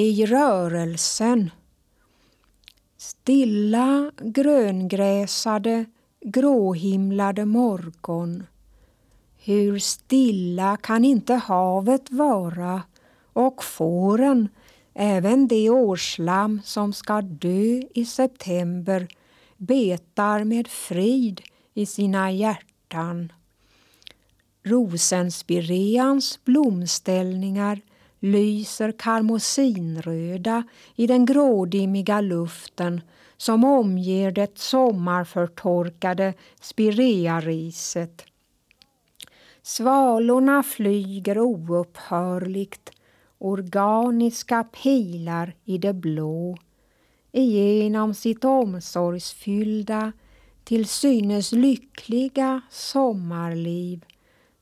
i rörelsen. Stilla gröngräsade, gråhimlade morgon. Hur stilla kan inte havet vara och fåren, även det årslam som ska dö i september, betar med frid i sina hjärtan. Rosenspireans blomställningar lyser karmosinröda i den grådimmiga luften som omger det sommarförtorkade spireariset. Svalorna flyger oupphörligt, organiska pilar i det blå, igenom sitt omsorgsfyllda, till synes lyckliga sommarliv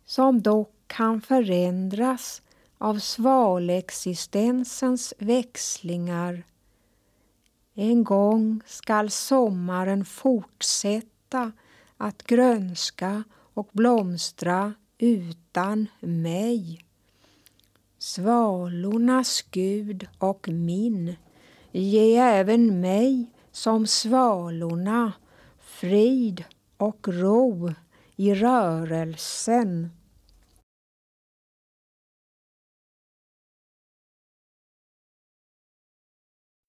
som dock kan förändras av svalexistensens växlingar. En gång skall sommaren fortsätta att grönska och blomstra utan mig. Svalornas Gud och min, ge även mig som svalorna frid och ro i rörelsen.